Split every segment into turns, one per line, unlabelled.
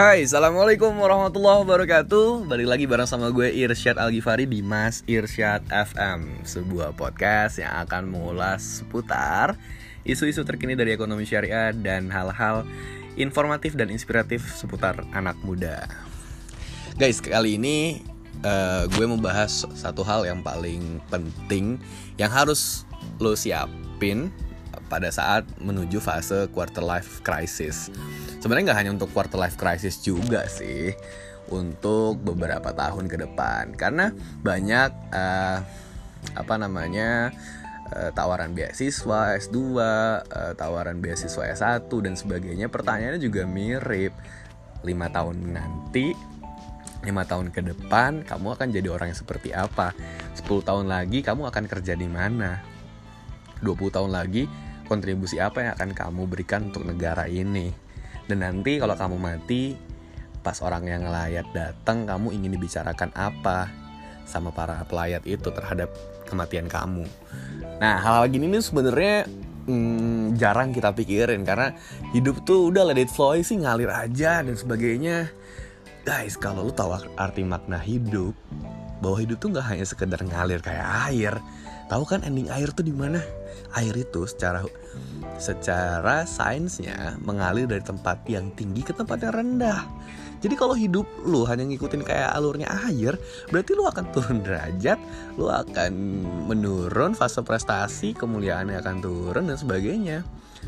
Hai, Assalamualaikum warahmatullahi wabarakatuh. Balik lagi bareng sama gue Irsyad Algifari di Mas Irsyad FM Sebuah podcast yang akan mengulas seputar Isu-isu terkini dari ekonomi syariah Dan hal-hal informatif dan inspiratif seputar anak muda. Guys, kali ini uh, gue membahas satu hal yang paling penting Yang harus lo siapin pada saat menuju fase quarter life crisis sebenarnya nggak hanya untuk quarter life crisis juga sih untuk beberapa tahun ke depan karena banyak uh, apa namanya uh, tawaran beasiswa S2, uh, tawaran beasiswa S1 dan sebagainya. Pertanyaannya juga mirip. 5 tahun nanti 5 tahun ke depan kamu akan jadi orang yang seperti apa? 10 tahun lagi kamu akan kerja di mana? 20 tahun lagi kontribusi apa yang akan kamu berikan untuk negara ini? Dan nanti kalau kamu mati, pas orang yang ngelayat datang, kamu ingin dibicarakan apa sama para pelayat itu terhadap kematian kamu. Nah, hal-hal gini nih sebenarnya hmm, jarang kita pikirin karena hidup tuh udah let it flow sih ngalir aja dan sebagainya. Guys, kalau lu tahu arti makna hidup, bahwa hidup tuh nggak hanya sekedar ngalir kayak air. Tahu kan ending air tuh di mana? Air itu secara secara sainsnya mengalir dari tempat yang tinggi ke tempat yang rendah. Jadi kalau hidup lu hanya ngikutin kayak alurnya air, berarti lu akan turun derajat, lu akan menurun fase prestasi, kemuliaannya akan turun dan sebagainya.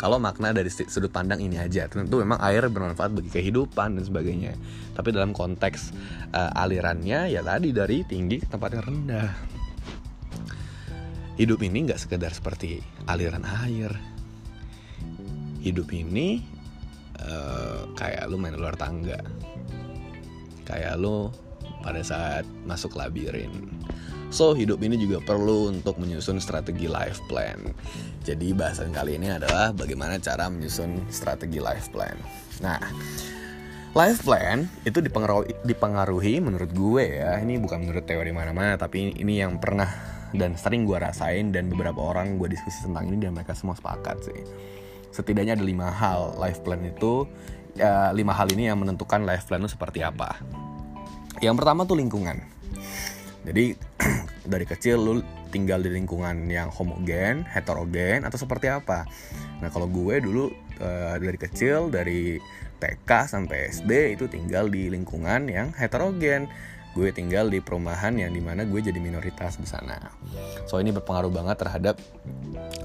Kalau makna dari sudut pandang ini aja, tentu memang air bermanfaat bagi kehidupan dan sebagainya. Tapi dalam konteks uh, alirannya ya tadi dari tinggi ke tempat yang rendah. Hidup ini nggak sekedar seperti aliran air, hidup ini uh, kayak lu main luar tangga. Kayak lu pada saat masuk labirin. So hidup ini juga perlu untuk menyusun strategi life plan. Jadi bahasan kali ini adalah bagaimana cara menyusun strategi life plan. Nah Life plan itu dipengaruhi, dipengaruhi menurut gue ya. Ini bukan menurut teori mana-mana Tapi ini yang pernah dan sering gue rasain Dan beberapa orang gue diskusi tentang ini Dan mereka semua sepakat sih. Setidaknya ada lima hal life plan itu ya, lima hal ini yang menentukan life plan itu seperti apa. Yang pertama tuh lingkungan. Jadi dari kecil lu tinggal di lingkungan yang homogen, heterogen atau seperti apa? Nah kalau gue dulu uh, dari kecil dari TK sampai SD itu tinggal di lingkungan yang heterogen gue tinggal di perumahan yang di mana gue jadi minoritas di sana. So ini berpengaruh banget terhadap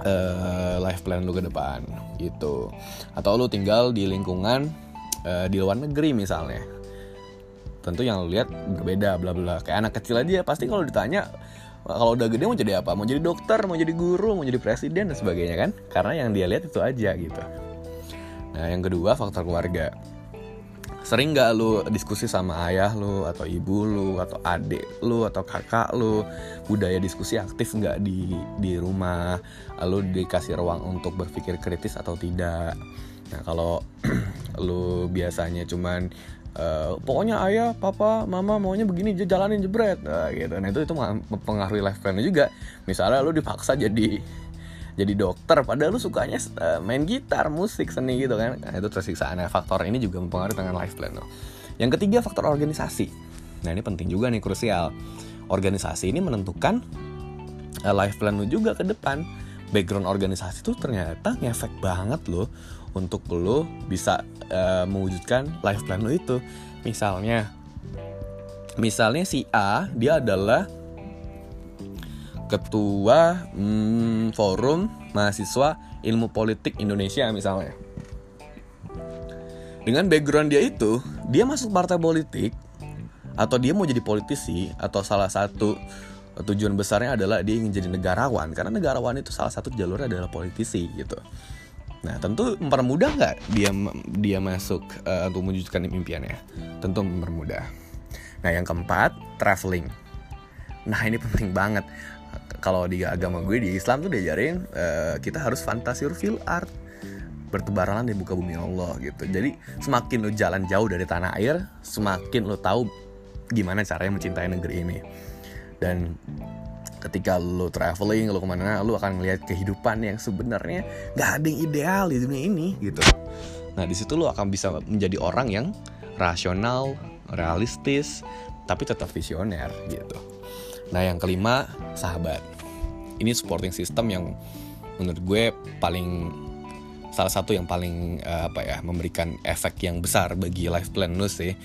uh, life plan lu ke depan gitu. Atau lu tinggal di lingkungan uh, di luar negeri misalnya. Tentu yang lu lihat berbeda bla bla. Kayak anak kecil aja pasti kalau ditanya kalau udah gede mau jadi apa? Mau jadi dokter, mau jadi guru, mau jadi presiden dan sebagainya kan? Karena yang dia lihat itu aja gitu. Nah, yang kedua faktor keluarga sering gak lu diskusi sama ayah lu atau ibu lu atau adik lu atau kakak lu budaya diskusi aktif nggak di di rumah lu dikasih ruang untuk berpikir kritis atau tidak nah kalau lu biasanya cuman Uh, pokoknya ayah, papa, mama maunya begini, dia jalanin jebret, uh, gitu. Nah itu itu mempengaruhi life plan juga. Misalnya lu dipaksa jadi jadi dokter padahal lu sukanya uh, main gitar musik seni gitu kan. Nah, itu tersiksa nah faktor ini juga mempengaruhi dengan life plan lo. Yang ketiga faktor organisasi. Nah ini penting juga nih krusial. Organisasi ini menentukan uh, life plan lu juga ke depan. Background organisasi tuh ternyata ngefek banget loh untuk lo bisa uh, mewujudkan life plan lo itu. Misalnya misalnya si A dia adalah ketua hmm, forum mahasiswa ilmu politik Indonesia misalnya. Dengan background dia itu, dia masuk partai politik atau dia mau jadi politisi atau salah satu tujuan besarnya adalah dia ingin jadi negarawan karena negarawan itu salah satu jalurnya adalah politisi gitu. Nah tentu mempermudah nggak dia dia masuk uh, untuk mewujudkan impiannya? Tentu mempermudah. Nah yang keempat traveling. Nah ini penting banget kalau di agama gue di Islam tuh diajarin uh, kita harus fantasi feel art bertebaran di muka bumi Allah gitu. Jadi semakin lo jalan jauh dari tanah air, semakin lo tahu gimana caranya mencintai negeri ini. Dan ketika lo traveling, lo ke mana, lo akan melihat kehidupan yang sebenarnya gak ada yang ideal di dunia ini gitu. Nah di situ lo akan bisa menjadi orang yang rasional realistis tapi tetap visioner gitu nah yang kelima sahabat. Ini supporting system yang menurut gue paling salah satu yang paling uh, apa ya memberikan efek yang besar bagi life plan lu sih.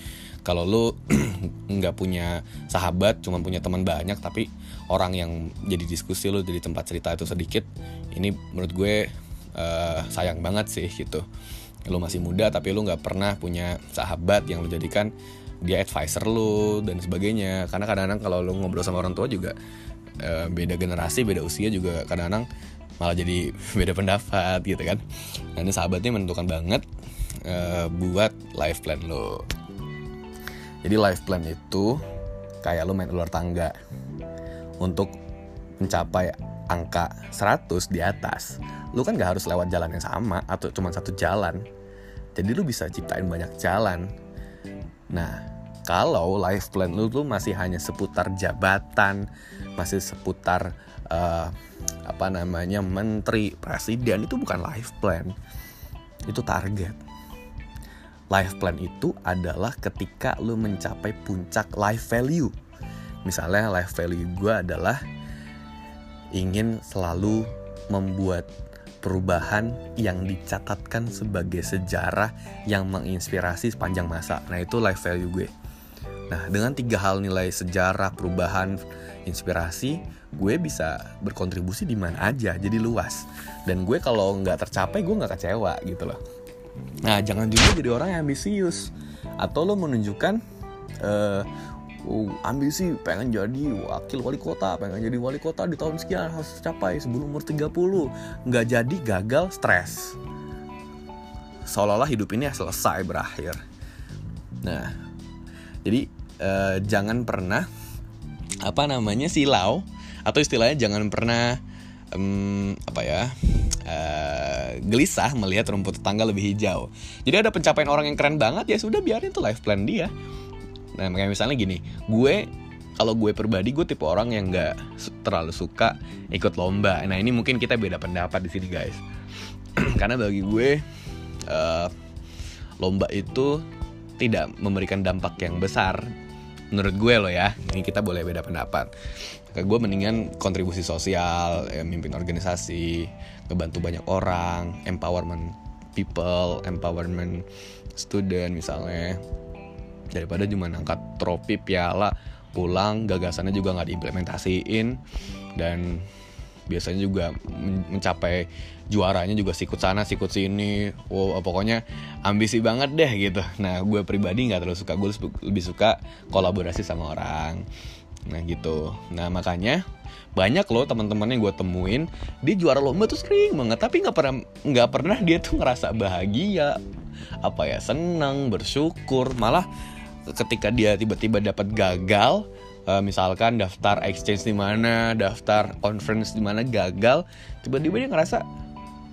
Kalau lu nggak punya sahabat cuma punya teman banyak tapi orang yang jadi diskusi lu jadi tempat cerita itu sedikit ini menurut gue uh, sayang banget sih gitu. Lu masih muda tapi lu nggak pernah punya sahabat yang lu jadikan dia advisor lu dan sebagainya. Karena kadang-kadang kalau lu ngobrol sama orang tua juga uh, beda generasi beda usia juga kadang-kadang malah jadi beda pendapat gitu kan. Nah ini sahabatnya menentukan banget uh, buat life plan lo jadi life plan itu kayak lo main luar tangga untuk mencapai angka 100 di atas. Lu kan gak harus lewat jalan yang sama atau cuma satu jalan. Jadi lu bisa ciptain banyak jalan nah kalau life plan lu tuh masih hanya seputar jabatan masih seputar uh, apa namanya menteri presiden itu bukan life plan. Itu target. Life plan itu adalah ketika lu mencapai puncak life value. Misalnya life value gue adalah ingin selalu membuat perubahan yang dicatatkan sebagai sejarah yang menginspirasi sepanjang masa. Nah itu life value gue. Nah dengan tiga hal nilai sejarah, perubahan, inspirasi, gue bisa berkontribusi di mana aja jadi luas dan gue kalau nggak tercapai gue nggak kecewa gitu loh nah jangan juga jadi orang yang ambisius atau lo menunjukkan uh, uh, ambisi pengen jadi wakil wali kota pengen jadi wali kota di tahun sekian harus tercapai sebelum umur 30 nggak jadi gagal stres seolah-olah hidup ini selesai berakhir nah jadi uh, jangan pernah apa namanya silau atau istilahnya jangan pernah um, apa ya uh, gelisah melihat rumput tetangga lebih hijau. Jadi ada pencapaian orang yang keren banget ya sudah biarin tuh life plan dia. Nah kayak misalnya gini, gue kalau gue pribadi gue tipe orang yang nggak terlalu suka ikut lomba. Nah ini mungkin kita beda pendapat di sini guys. Karena bagi gue uh, lomba itu tidak memberikan dampak yang besar menurut gue loh ya ini kita boleh beda pendapat gue mendingan kontribusi sosial ya, mimpin organisasi ngebantu banyak orang empowerment people empowerment student misalnya daripada cuma angkat trofi piala pulang gagasannya juga nggak diimplementasiin. Dan biasanya juga mencapai juaranya juga sikut sana sikut sini. Wow pokoknya ambisi banget deh gitu. Nah gue pribadi nggak terlalu suka. Gue lebih suka kolaborasi sama orang. Nah gitu. Nah makanya banyak loh teman-teman yang gue temuin dia juara lomba tuh sering banget. Tapi nggak pernah nggak pernah dia tuh ngerasa bahagia apa ya senang bersyukur. Malah ketika dia tiba-tiba dapat gagal uh, misalkan daftar exchange di mana, daftar conference di mana gagal, tiba-tiba dia ngerasa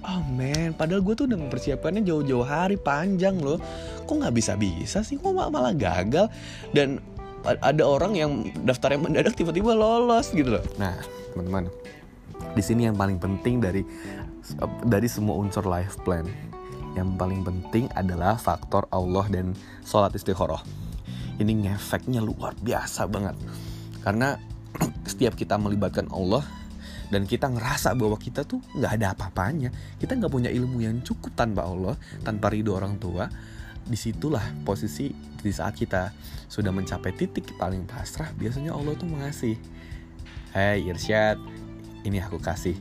oh man, padahal gue tuh udah mempersiapkannya jauh-jauh hari panjang loh, kok nggak bisa-bisa sih, kok malah gagal? Dan ada orang yang daftarnya mendadak tiba-tiba lolos gitu loh. Nah, teman-teman, di sini yang paling penting dari dari semua unsur life plan, yang paling penting adalah faktor Allah dan sholat istikharah ini ngefeknya luar biasa banget. Karena setiap kita melibatkan Allah dan kita ngerasa bahwa kita tuh nggak ada apa-apanya. Kita nggak punya ilmu yang cukup tanpa Allah tanpa ridho orang tua. Di situlah posisi di saat kita sudah mencapai titik paling pasrah biasanya Allah tuh mengasih Hai Irsyad ini aku kasih.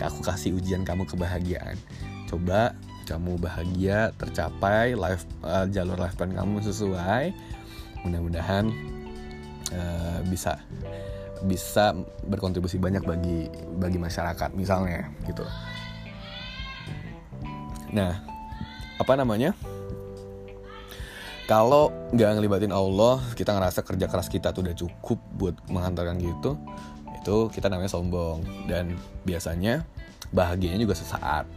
Aku kasih ujian kamu kebahagiaan. Coba kamu bahagia tercapai life uh, jalur life plan kamu sesuai mudah-mudahan uh, bisa bisa berkontribusi banyak bagi bagi masyarakat misalnya gitu. Nah apa namanya? Kalau nggak ngelibatin Allah kita ngerasa kerja keras kita tuh udah cukup buat menghantarkan gitu itu kita namanya sombong. Dan biasanya bahagianya juga sesaat.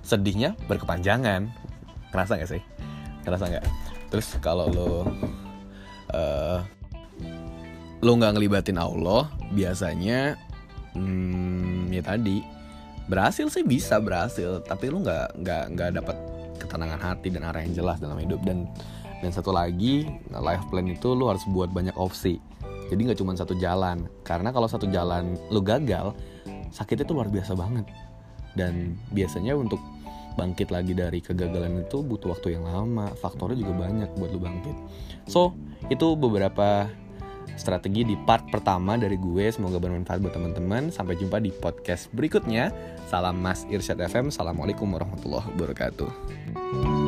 Sedihnya berkepanjangan. Ngerasa nggak sih? Ngerasa nggak? Terus kalau lo uh, lo nggak ngelibatin Allah biasanya hmm, ya tadi berhasil sih bisa berhasil tapi lo nggak nggak nggak dapat ketenangan hati dan arah yang jelas dalam hidup. Dan dan satu lagi life plan itu lu harus buat banyak opsi. Jadi nggak cuma satu jalan. Karena kalau satu jalan lu gagal sakitnya itu luar biasa banget. Dan biasanya untuk bangkit lagi dari kegagalan itu butuh waktu yang lama faktornya juga banyak buat lu bangkit. So itu beberapa strategi di part pertama dari gue. Semoga bermanfaat buat teman-teman. Sampai jumpa di podcast berikutnya. Salam mas Irsyad FM assalamualaikum warahmatullahi wabarakatuh